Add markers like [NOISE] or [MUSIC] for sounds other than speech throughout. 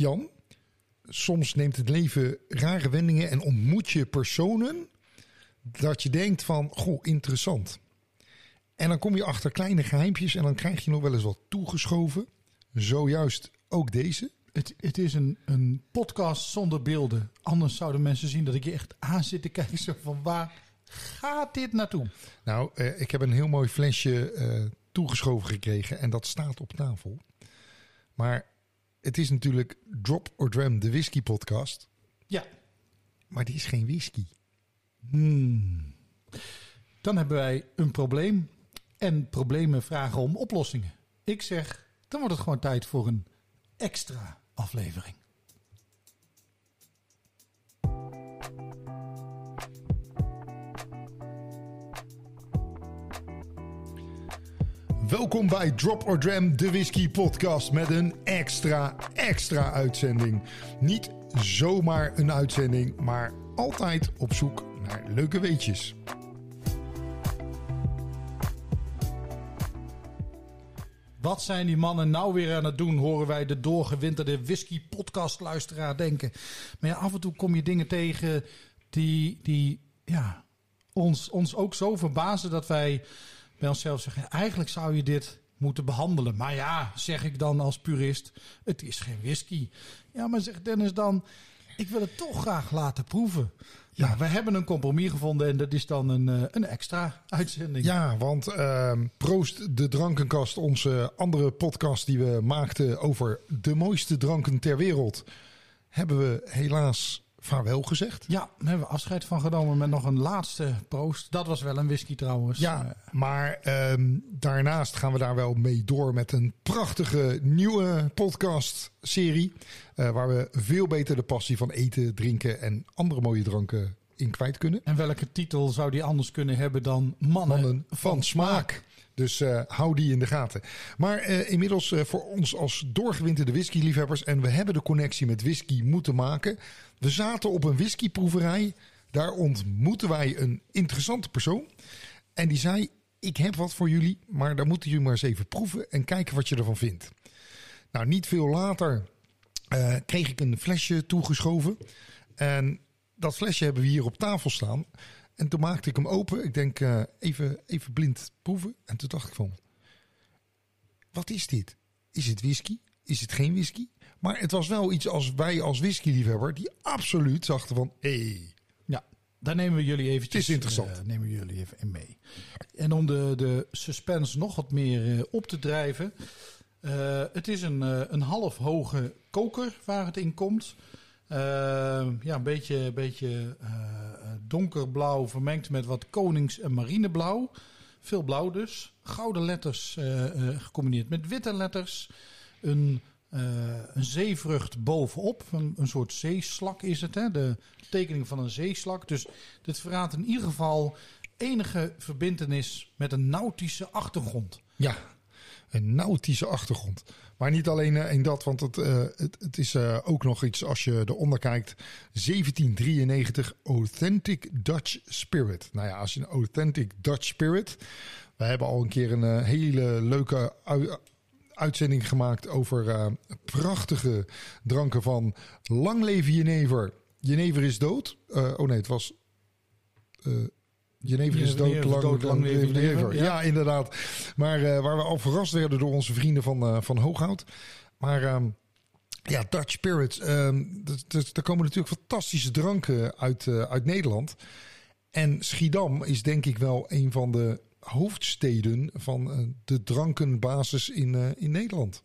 Jan, soms neemt het leven rare wendingen en ontmoet je personen dat je denkt van, goh, interessant. En dan kom je achter kleine geheimpjes en dan krijg je nog wel eens wat toegeschoven. Zojuist ook deze. Het, het is een, een podcast zonder beelden. Anders zouden mensen zien dat ik je echt aan zit te kijken. Zo van waar gaat dit naartoe? Nou, eh, ik heb een heel mooi flesje eh, toegeschoven gekregen en dat staat op tafel. Maar het is natuurlijk Drop or Dram, de whisky podcast. Ja, Maar die is geen whisky. dan hebben wij een probleem. En problemen vragen om oplossingen. Ik zeg, dan wordt het gewoon tijd voor een extra aflevering. Welkom bij Drop or Dram, de whisky podcast met een extra, extra uitzending. Niet zomaar een uitzending, maar altijd op zoek naar leuke weetjes. Wat zijn die mannen nou weer aan het doen, horen wij de doorgewinterde whisky podcast luisteraar denken. Maar ja, af en toe kom je dingen tegen die, die ja, ons, ons ook zo verbazen dat wij bij onszelf zeggen, eigenlijk zou je dit moeten behandelen. Maar ja, zeg ik dan als purist, het is geen whisky. Ja, maar zegt Dennis dan, ik wil het toch graag laten proeven. Ja, Ja. we hebben een compromis gevonden en dat is dan een, eh, een extra uitzending. Ja, want ehm, Proost de Drankenkast, onze andere podcast die we maakten over de mooiste dranken ter wereld, hebben we helaas vaarwel gezegd. Ja, daar hebben we afscheid van genomen met nog een laatste proost. Dat was wel een whisky trouwens. Ja, maar ehm, daarnaast gaan we daar wel mee door met een prachtige nieuwe podcast-serie. eh, waar we veel beter de passie van eten, drinken en andere mooie dranken in kwijt kunnen. en welke titel zou die anders kunnen hebben dan Mannen, Mannen van smaak. Dus eh, hou die in de gaten. Maar eh, inmiddels eh, voor ons als doorgewinterde whisky-liefhebbers... en we hebben de connectie met whisky moeten maken. We zaten op een whiskyproeverij. Daar ontmoeten wij een interessante persoon. En die zei, ik heb wat voor jullie... maar dan moeten jullie maar eens even proeven... en kijken wat je ervan vindt. Nou, niet veel later kreeg ik een flesje toegeschoven. En dat flesje hebben we hier op tafel staan. En toen maakte ik hem open. Ik denk eh, even, even blind proeven. En toen dacht ik van, wat is dit? Is het whisky? Is het geen whisky? Maar het was wel iets als wij als whiskyliefhebber die absoluut zachten van, hé, hey, Ja, daar nemen we jullie eventjes, Het is interessant. eh, nemen we jullie even in mee. En om de, de suspense nog wat meer eh, op te drijven. het is een, een half hoge koker waar het in komt. Eh, ja, een beetje, beetje eh, eh, donkerblauw vermengd met wat konings- en marineblauw. Veel blauw dus. Gouden letters eh, gecombineerd met witte letters. Een, een zeevrucht bovenop. Een, een soort zeeslak is het. Hè? De tekening van een zeeslak. Dus dit verraadt in ieder geval enige verbintenis met een nautische achtergrond. ja, een nautische achtergrond. Maar niet alleen eh, in dat, want het, eh, het, het is eh, ook nog iets als je eronder kijkt. 1793 Authentic Dutch Spirit. Nou ja, als je een Authentic Dutch Spirit. We hebben al een keer een hele leuke ui- uitzending gemaakt over prachtige dranken van Lang leven Jenever. Jenever is dood. Oh nee, het was... Jenever is dood, lang, dood, lang leven ja. Ja, inderdaad. Maar eh, waar we al verrast werden door onze vrienden van, eh, van Hooghout. Maar ehm, ja, Dutch Spirits. ehm er komen natuurlijk fantastische dranken uit, eh, uit Nederland. En Schiedam is denk ik wel een van de hoofdsteden van de drankenbasis in, in Nederland.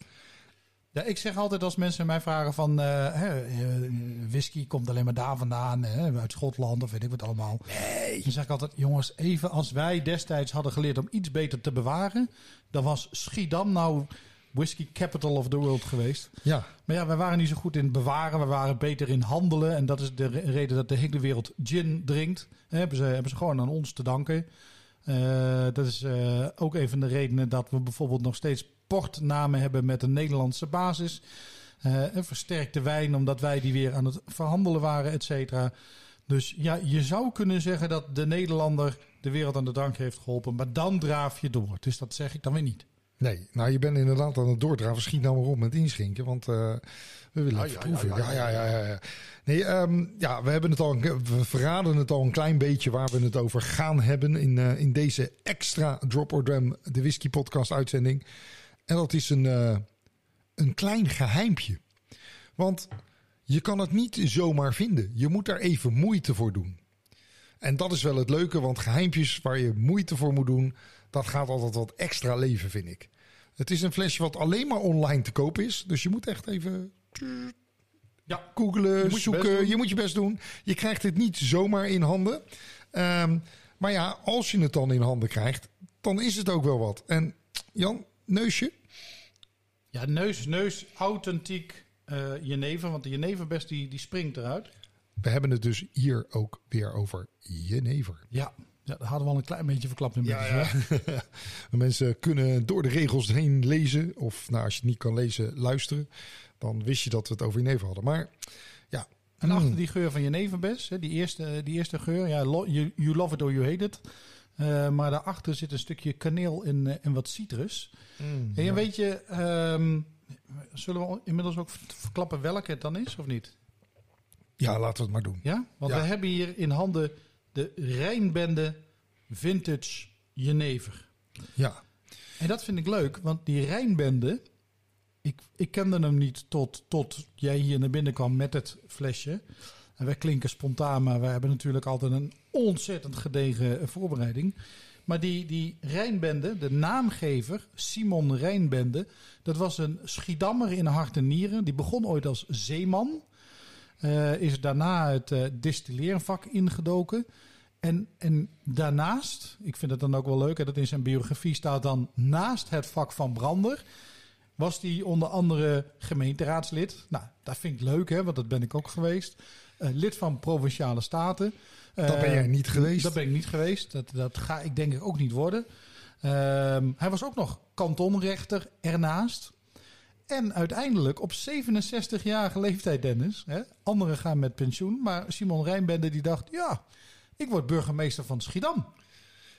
Ja, ik zeg altijd als mensen mij vragen van hè, eh, whisky komt alleen maar daar vandaan, hè, uit Schotland of weet ik wat allemaal. Nee. Dan zeg ik altijd, jongens, even als wij destijds hadden geleerd om iets beter te bewaren, dan was Schiedam nou whisky capital of the world geweest. Ja, Maar ja, wij waren niet zo goed in bewaren, we waren beter in handelen en dat is de re- reden dat de hele wereld gin drinkt. Hè, hebben, ze, hebben ze gewoon aan ons te danken. Eh, dat is eh, ook een van de redenen dat we bijvoorbeeld nog steeds portnamen hebben met een Nederlandse basis. Eh, een versterkte wijn, omdat wij die weer aan het verhandelen waren, et cetera. Dus ja, je zou kunnen zeggen dat de Nederlander de wereld aan de drank heeft geholpen. Maar dan draaf je door. Dus dat zeg ik dan weer niet. Nee, nou je bent inderdaad aan het doordraven. Schiet nou maar op met inschinken, want eh, we willen het ja, proeven. ja, Ja, ja, ja, ja. ja, Nee, ehm, ja, we hebben het al, we verraden het al een klein beetje waar we het over gaan hebben in, eh, in deze extra Drop or Dram, de whisky podcast uitzending. En dat is een, eh, een klein geheimpje. Want je kan het niet zomaar vinden. Je moet daar even moeite voor doen. En dat is wel het leuke, want geheimpjes waar je moeite voor moet doen, dat gaat altijd wat extra leven, vind ik. Het is een flesje wat alleen maar online te koop is. Dus je moet echt even Ja. googlen, Je moet je zoeken. Je moet je best doen. Je krijgt het niet zomaar in handen. Ehm, maar ja, als je het dan in handen krijgt, dan is het ook wel wat. En Jan, neusje? Ja, neus, neus, authentiek eh jenever. Want de jeneverbest die, die springt eruit. We hebben het dus hier ook weer over jenever. Ja. ja, dat hadden we al een klein beetje verklapt inmiddels. Ja? [LAUGHS] Mensen kunnen door de regels heen lezen. Of nou, als je het niet kan lezen, luisteren. Dan wist je dat we het over jenever hadden. Maar ja. En mm, achter die geur van jeneverbes, die eerste, die eerste geur, ja, you, love it or you hate it. Eh, maar daarachter zit een stukje kaneel en, eh, en wat citrus. mm, ja. en weet je, ehm, zullen we inmiddels ook verklappen welke het dan is, of niet? Ja, laten we het maar doen. Ja? Want Ja. we hebben hier in handen de Rijnbende Vintage Jenever. Ja, En dat vind ik leuk, want die Rijnbende, ik, ik kende hem niet tot, tot jij hier naar binnen kwam met het flesje. En wij klinken spontaan, maar we hebben natuurlijk altijd een ontzettend gedegen voorbereiding. Maar die, die Rijnbende, de naamgever, Simon Rijnbende, dat was een Schiedammer in hart en nieren. Die begon ooit als zeeman. Eh, is daarna het eh distilleervak ingedoken. En, en daarnaast, ik vind het dan ook wel leuk, hè, dat in zijn biografie staat dan naast het vak van brander, was hij onder andere gemeenteraadslid. Nou, dat vind ik leuk, hè, want dat ben ik ook geweest. Eh, lid van Provinciale Staten. Dat ben jij niet geweest. Dat ben ik niet geweest. Dat, dat ga ik denk ik ook niet worden. Ehm, hij was ook nog kantonrechter ernaast. En uiteindelijk op 67-jarige leeftijd, Dennis. Hè, anderen gaan met pensioen. Maar Simon Rijnbende die dacht, ja, ik word burgemeester van Schiedam.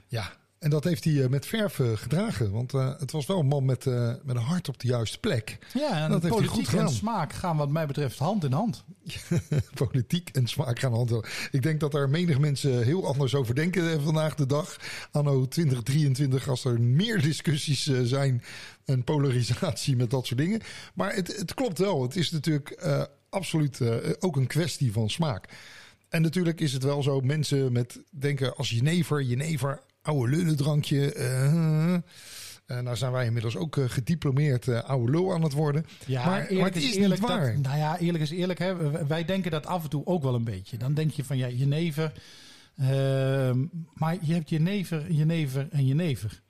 Ja, en dat heeft hij eh, met verf eh, gedragen. Want eh, het was wel een man met, met een hart op de juiste plek. Ja, en Dat heeft hij politiek goed gedaan. en smaak gaan wat mij betreft hand in hand. [LAUGHS] Politiek en smaak gaan hand in hand. Ik denk dat daar menig mensen heel anders over denken vandaag de dag. Anno 2023, als er meer discussies zijn en polarisatie met dat soort dingen. Maar het, het klopt wel. Het is natuurlijk absoluut ook een kwestie van smaak. En natuurlijk is het wel zo, mensen met denken als jenever, jenever, oude lullendrankje. eh eh, nou zijn wij inmiddels ook eh, gediplomeerd eh, oude lul aan het worden. Ja, maar, maar het is, niet waar. Dat, nou ja, eerlijk is eerlijk. Hè, wij denken dat af en toe ook wel een beetje. Dan denk je van ja, jenever. Ehm, maar je hebt jenever, jenever en jenever.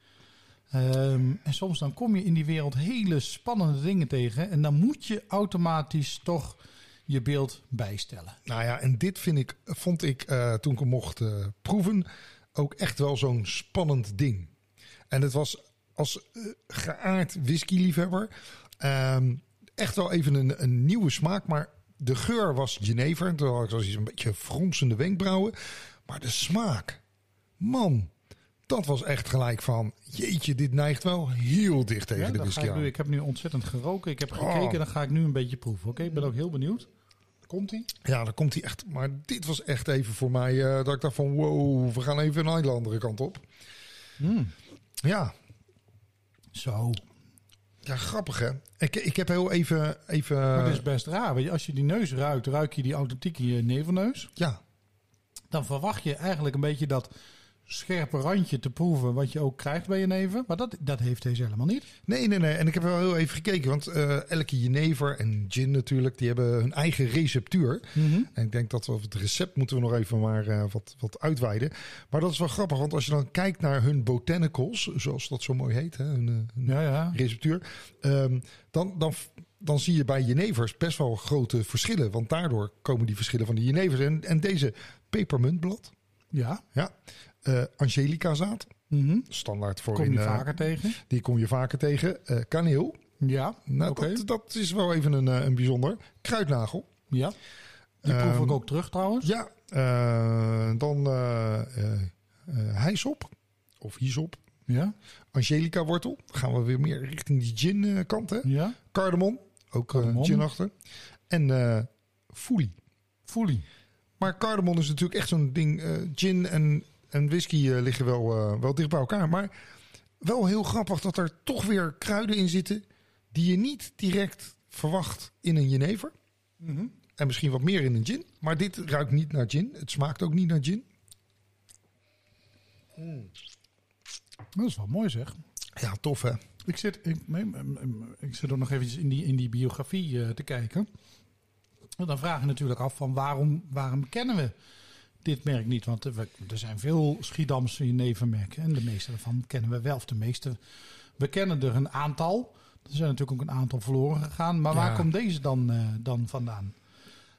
Ehm, en soms dan kom je in die wereld hele spannende dingen tegen. En dan moet je automatisch toch je beeld bijstellen. Nou ja, en dit vind ik, vond ik toen ik hem mocht proeven ook echt wel zo'n spannend ding. En het was als eh, geaard whisky-liefhebber ehm, echt wel even een, een nieuwe smaak. Maar de geur was jenever. Terwijl ik was een beetje fronsende wenkbrauwen. Maar de smaak, man, dat was echt gelijk van... Jeetje, dit neigt wel heel dicht tegen Ja, de whisky ik, nu, ik heb nu ontzettend geroken. Ik heb Oh. gekeken. Dan ga ik nu een beetje proeven. Oké, ik ben ook heel benieuwd. Komt ie? Ja, dan komt hij echt. Maar dit was echt even voor mij eh, dat ik dacht van wow, we gaan even een hele andere kant op. Ja, Zo. ja, grappig hè. Ik, ik heb heel even, even Maar is best raar. Weet je, als je die neus ruikt, ruik je die authentieke nevelneus. ja, Dan verwacht je eigenlijk een beetje dat scherpe randje te proeven wat je ook krijgt bij je neven. Maar dat, dat heeft deze helemaal niet. nee, nee, nee. En ik heb wel heel even gekeken, want eh, elke jenever en gin natuurlijk, die hebben hun eigen receptuur. En ik denk dat we het recept moeten we nog even maar eh, wat, wat uitweiden. Maar dat is wel grappig, want als je dan kijkt naar hun botanicals, zoals dat zo mooi heet, hè, hun, eh, hun Ja, ja. receptuur. Ehm, dan, dan, dan zie je bij jenevers best wel grote verschillen. Want daardoor komen die verschillen van die jenevers. En, en deze pepermuntblad, Ja. ja, eh angelica zaad, Mhm. standaard voor Kom in, je eh, vaker tegen. Die kom je vaker tegen. Eh, kaneel, Ja. nou, dat, dat is wel even een, een bijzonder. Kruidnagel, Ja. Die proef Ehm, ik ook terug trouwens. ja. dan hijsop, of hyssop. Ja? Angelica wortel. Gaan we weer meer richting die gin kant. Hè? Ja? Cardamom. Ook Cardamom. gin achter. En eh foelie. Foelie. Maar cardamom is natuurlijk echt zo'n ding. gin en, en whisky eh, liggen wel, eh, wel dicht bij elkaar. Maar wel heel grappig dat er toch weer kruiden in zitten... die je niet direct verwacht in een jenever. En misschien wat meer in een gin. Maar dit ruikt niet naar gin. Het smaakt ook niet naar gin. Dat is wel mooi zeg. Ja, tof hè. Ik zit, ik, ik zit ook nog eventjes in die, in die biografie eh, te kijken. En dan vraag je natuurlijk af van waarom, waarom kennen we dit merk niet? Want er, we- er zijn veel Schiedamse jenevermerken. En de meeste daarvan kennen we wel. Of de meeste, we kennen er een aantal. Er zijn natuurlijk ook een aantal verloren gegaan. Maar waar komt deze dan, eh, dan vandaan?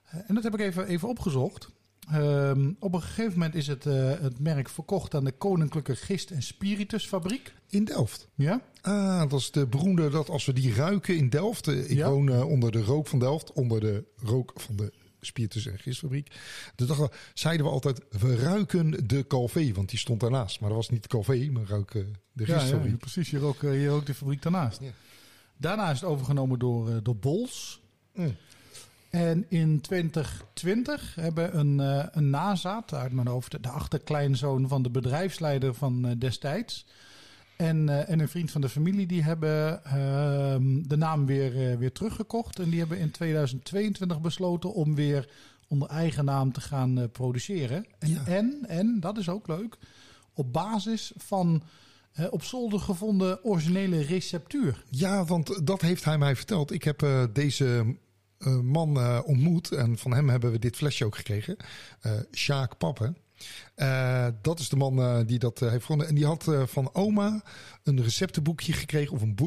Eh, en dat heb ik even, even opgezocht. Ehm, op een gegeven moment is het, eh, het merk verkocht aan de Koninklijke Gist- en Spiritusfabriek. In Delft. Ja? Ah, dat is de beroemde dat als we die ruiken in Delft. Ik Ja. woon onder de rook van Delft, onder de rook van de spiritus- en gistfabriek. De dag zeiden we altijd, we ruiken de Calvé, want die stond daarnaast. Maar dat was niet de Calvé, maar ruiken de Ja, gistfabriek. ja, precies. Hier ook, eh, hier ook de fabriek daarnaast. Ja. Daarna is het overgenomen door, eh, door Bols. Mm. En in 2020 hebben een, eh, een nazaat uit mijn hoofd, de achterkleinzoon van de bedrijfsleider van eh, destijds. En, eh, en een vriend van de familie, die hebben ehm, de naam weer, eh, weer teruggekocht. En die hebben in 2022 besloten om weer onder eigen naam te gaan eh, produceren. En, Ja. en, en, dat is ook leuk, op basis van op zolder gevonden originele receptuur. Ja, want dat heeft hij mij verteld. Ik heb deze man ontmoet en van hem hebben we dit flesje ook gekregen. Sjaak Pappen. Eh, dat is de man eh, die dat eh, heeft gevonden. En die had van oma een receptenboekje gekregen of een,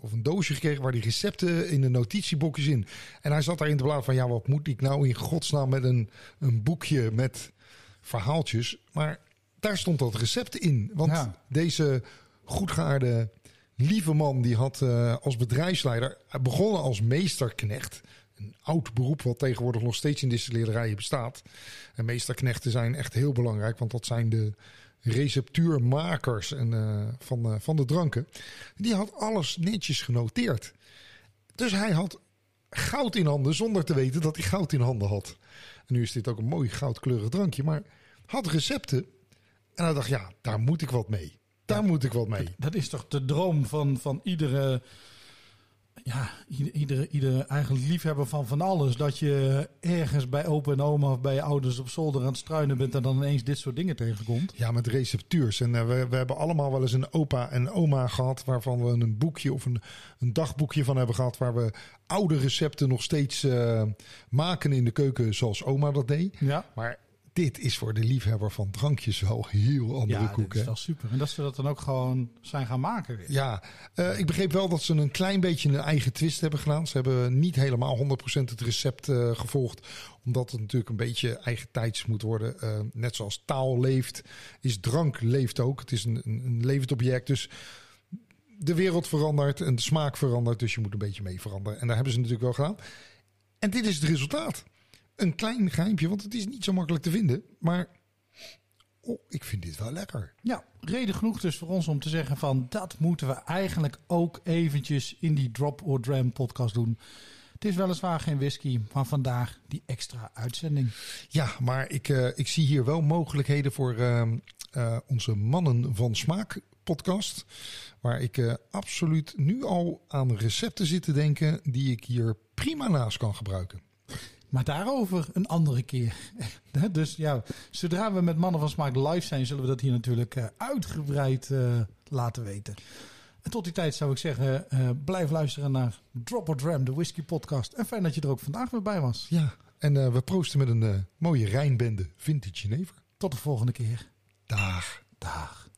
of, een doosje gekregen waar die recepten in de notitieboekjes in. En hij zat daarin te bladeren van ja, wat moet ik nou in godsnaam met een, een boekje met verhaaltjes. Maar daar stond dat recept in. Want Ja. deze goedgaarde lieve man die had als bedrijfsleider begonnen als meesterknecht. Een oud beroep wat tegenwoordig nog steeds in distilleerderijen bestaat. En meesterknechten zijn echt heel belangrijk, want dat zijn de receptuurmakers en, eh, van, eh, van de dranken. Die had alles netjes genoteerd. Dus hij had goud in handen zonder te weten dat hij goud in handen had. En nu is dit ook een mooi goudkleurig drankje, maar had recepten. En hij dacht, ja, daar moet ik wat mee. Daar moet ik wat mee. Dat is toch de droom van, van iedere, ja, iedere, iedere, eigenlijk liefhebber van van alles. Dat je ergens bij opa en oma of bij je ouders op zolder aan het struinen bent en dan ineens dit soort dingen tegenkomt. Ja, met receptuurs. En eh, we, we hebben allemaal wel eens een opa en oma gehad... waarvan we een boekje of een, een dagboekje van hebben gehad... waar we oude recepten nog steeds eh, maken in de keuken zoals oma dat deed. Ja, Maar dit is voor de liefhebber van drankjes wel heel andere ja koek. dat is wel super. En dat ze dat dan ook gewoon zijn gaan maken weer. Ja, eh, ik begreep wel dat ze een klein beetje een eigen twist hebben gedaan. Ze hebben niet helemaal 100% het recept eh, gevolgd. Omdat het natuurlijk een beetje eigen tijds moet worden. Eh, net zoals taal leeft, is drank leeft ook. Het is een, een, een levend object. Dus de wereld verandert en de smaak verandert. Dus je moet een beetje mee veranderen. En daar hebben ze natuurlijk wel gedaan. En dit is het resultaat. Een klein geheimpje, want het is niet zo makkelijk te vinden. Maar oh, ik vind dit wel lekker. Ja, reden genoeg dus voor ons om te zeggen van dat moeten we eigenlijk ook eventjes in die Drop or Dram podcast doen. Het is weliswaar geen whisky, maar vandaag die extra uitzending. Ja, maar ik, eh, ik zie hier wel mogelijkheden voor ehm, eh, onze Mannen van Smaak podcast. Waar ik eh, absoluut nu al aan recepten zit te denken die ik hier prima naast kan gebruiken. Maar daarover een andere keer. [LAUGHS] dus ja, zodra we met Mannen van Smaak live zijn, zullen we dat hier natuurlijk eh, uitgebreid eh, laten weten. En tot die tijd zou ik zeggen, eh, blijf luisteren naar Drop or Dram, de whisky podcast. En fijn dat je er ook vandaag weer bij was. Ja, en eh, we proosten met een mooie Rijnbende Vintage Genever. Tot de volgende keer. Dag. Dag.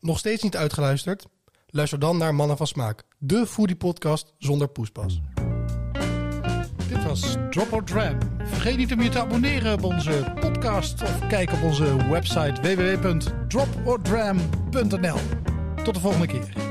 Nog steeds niet uitgeluisterd? Luister dan naar Mannen van Smaak, de foodie podcast zonder poespas. Dit was Drop or Dram. Vergeet niet om je te abonneren op onze podcast of kijk op onze website www.dropordram.nl. Tot de volgende keer.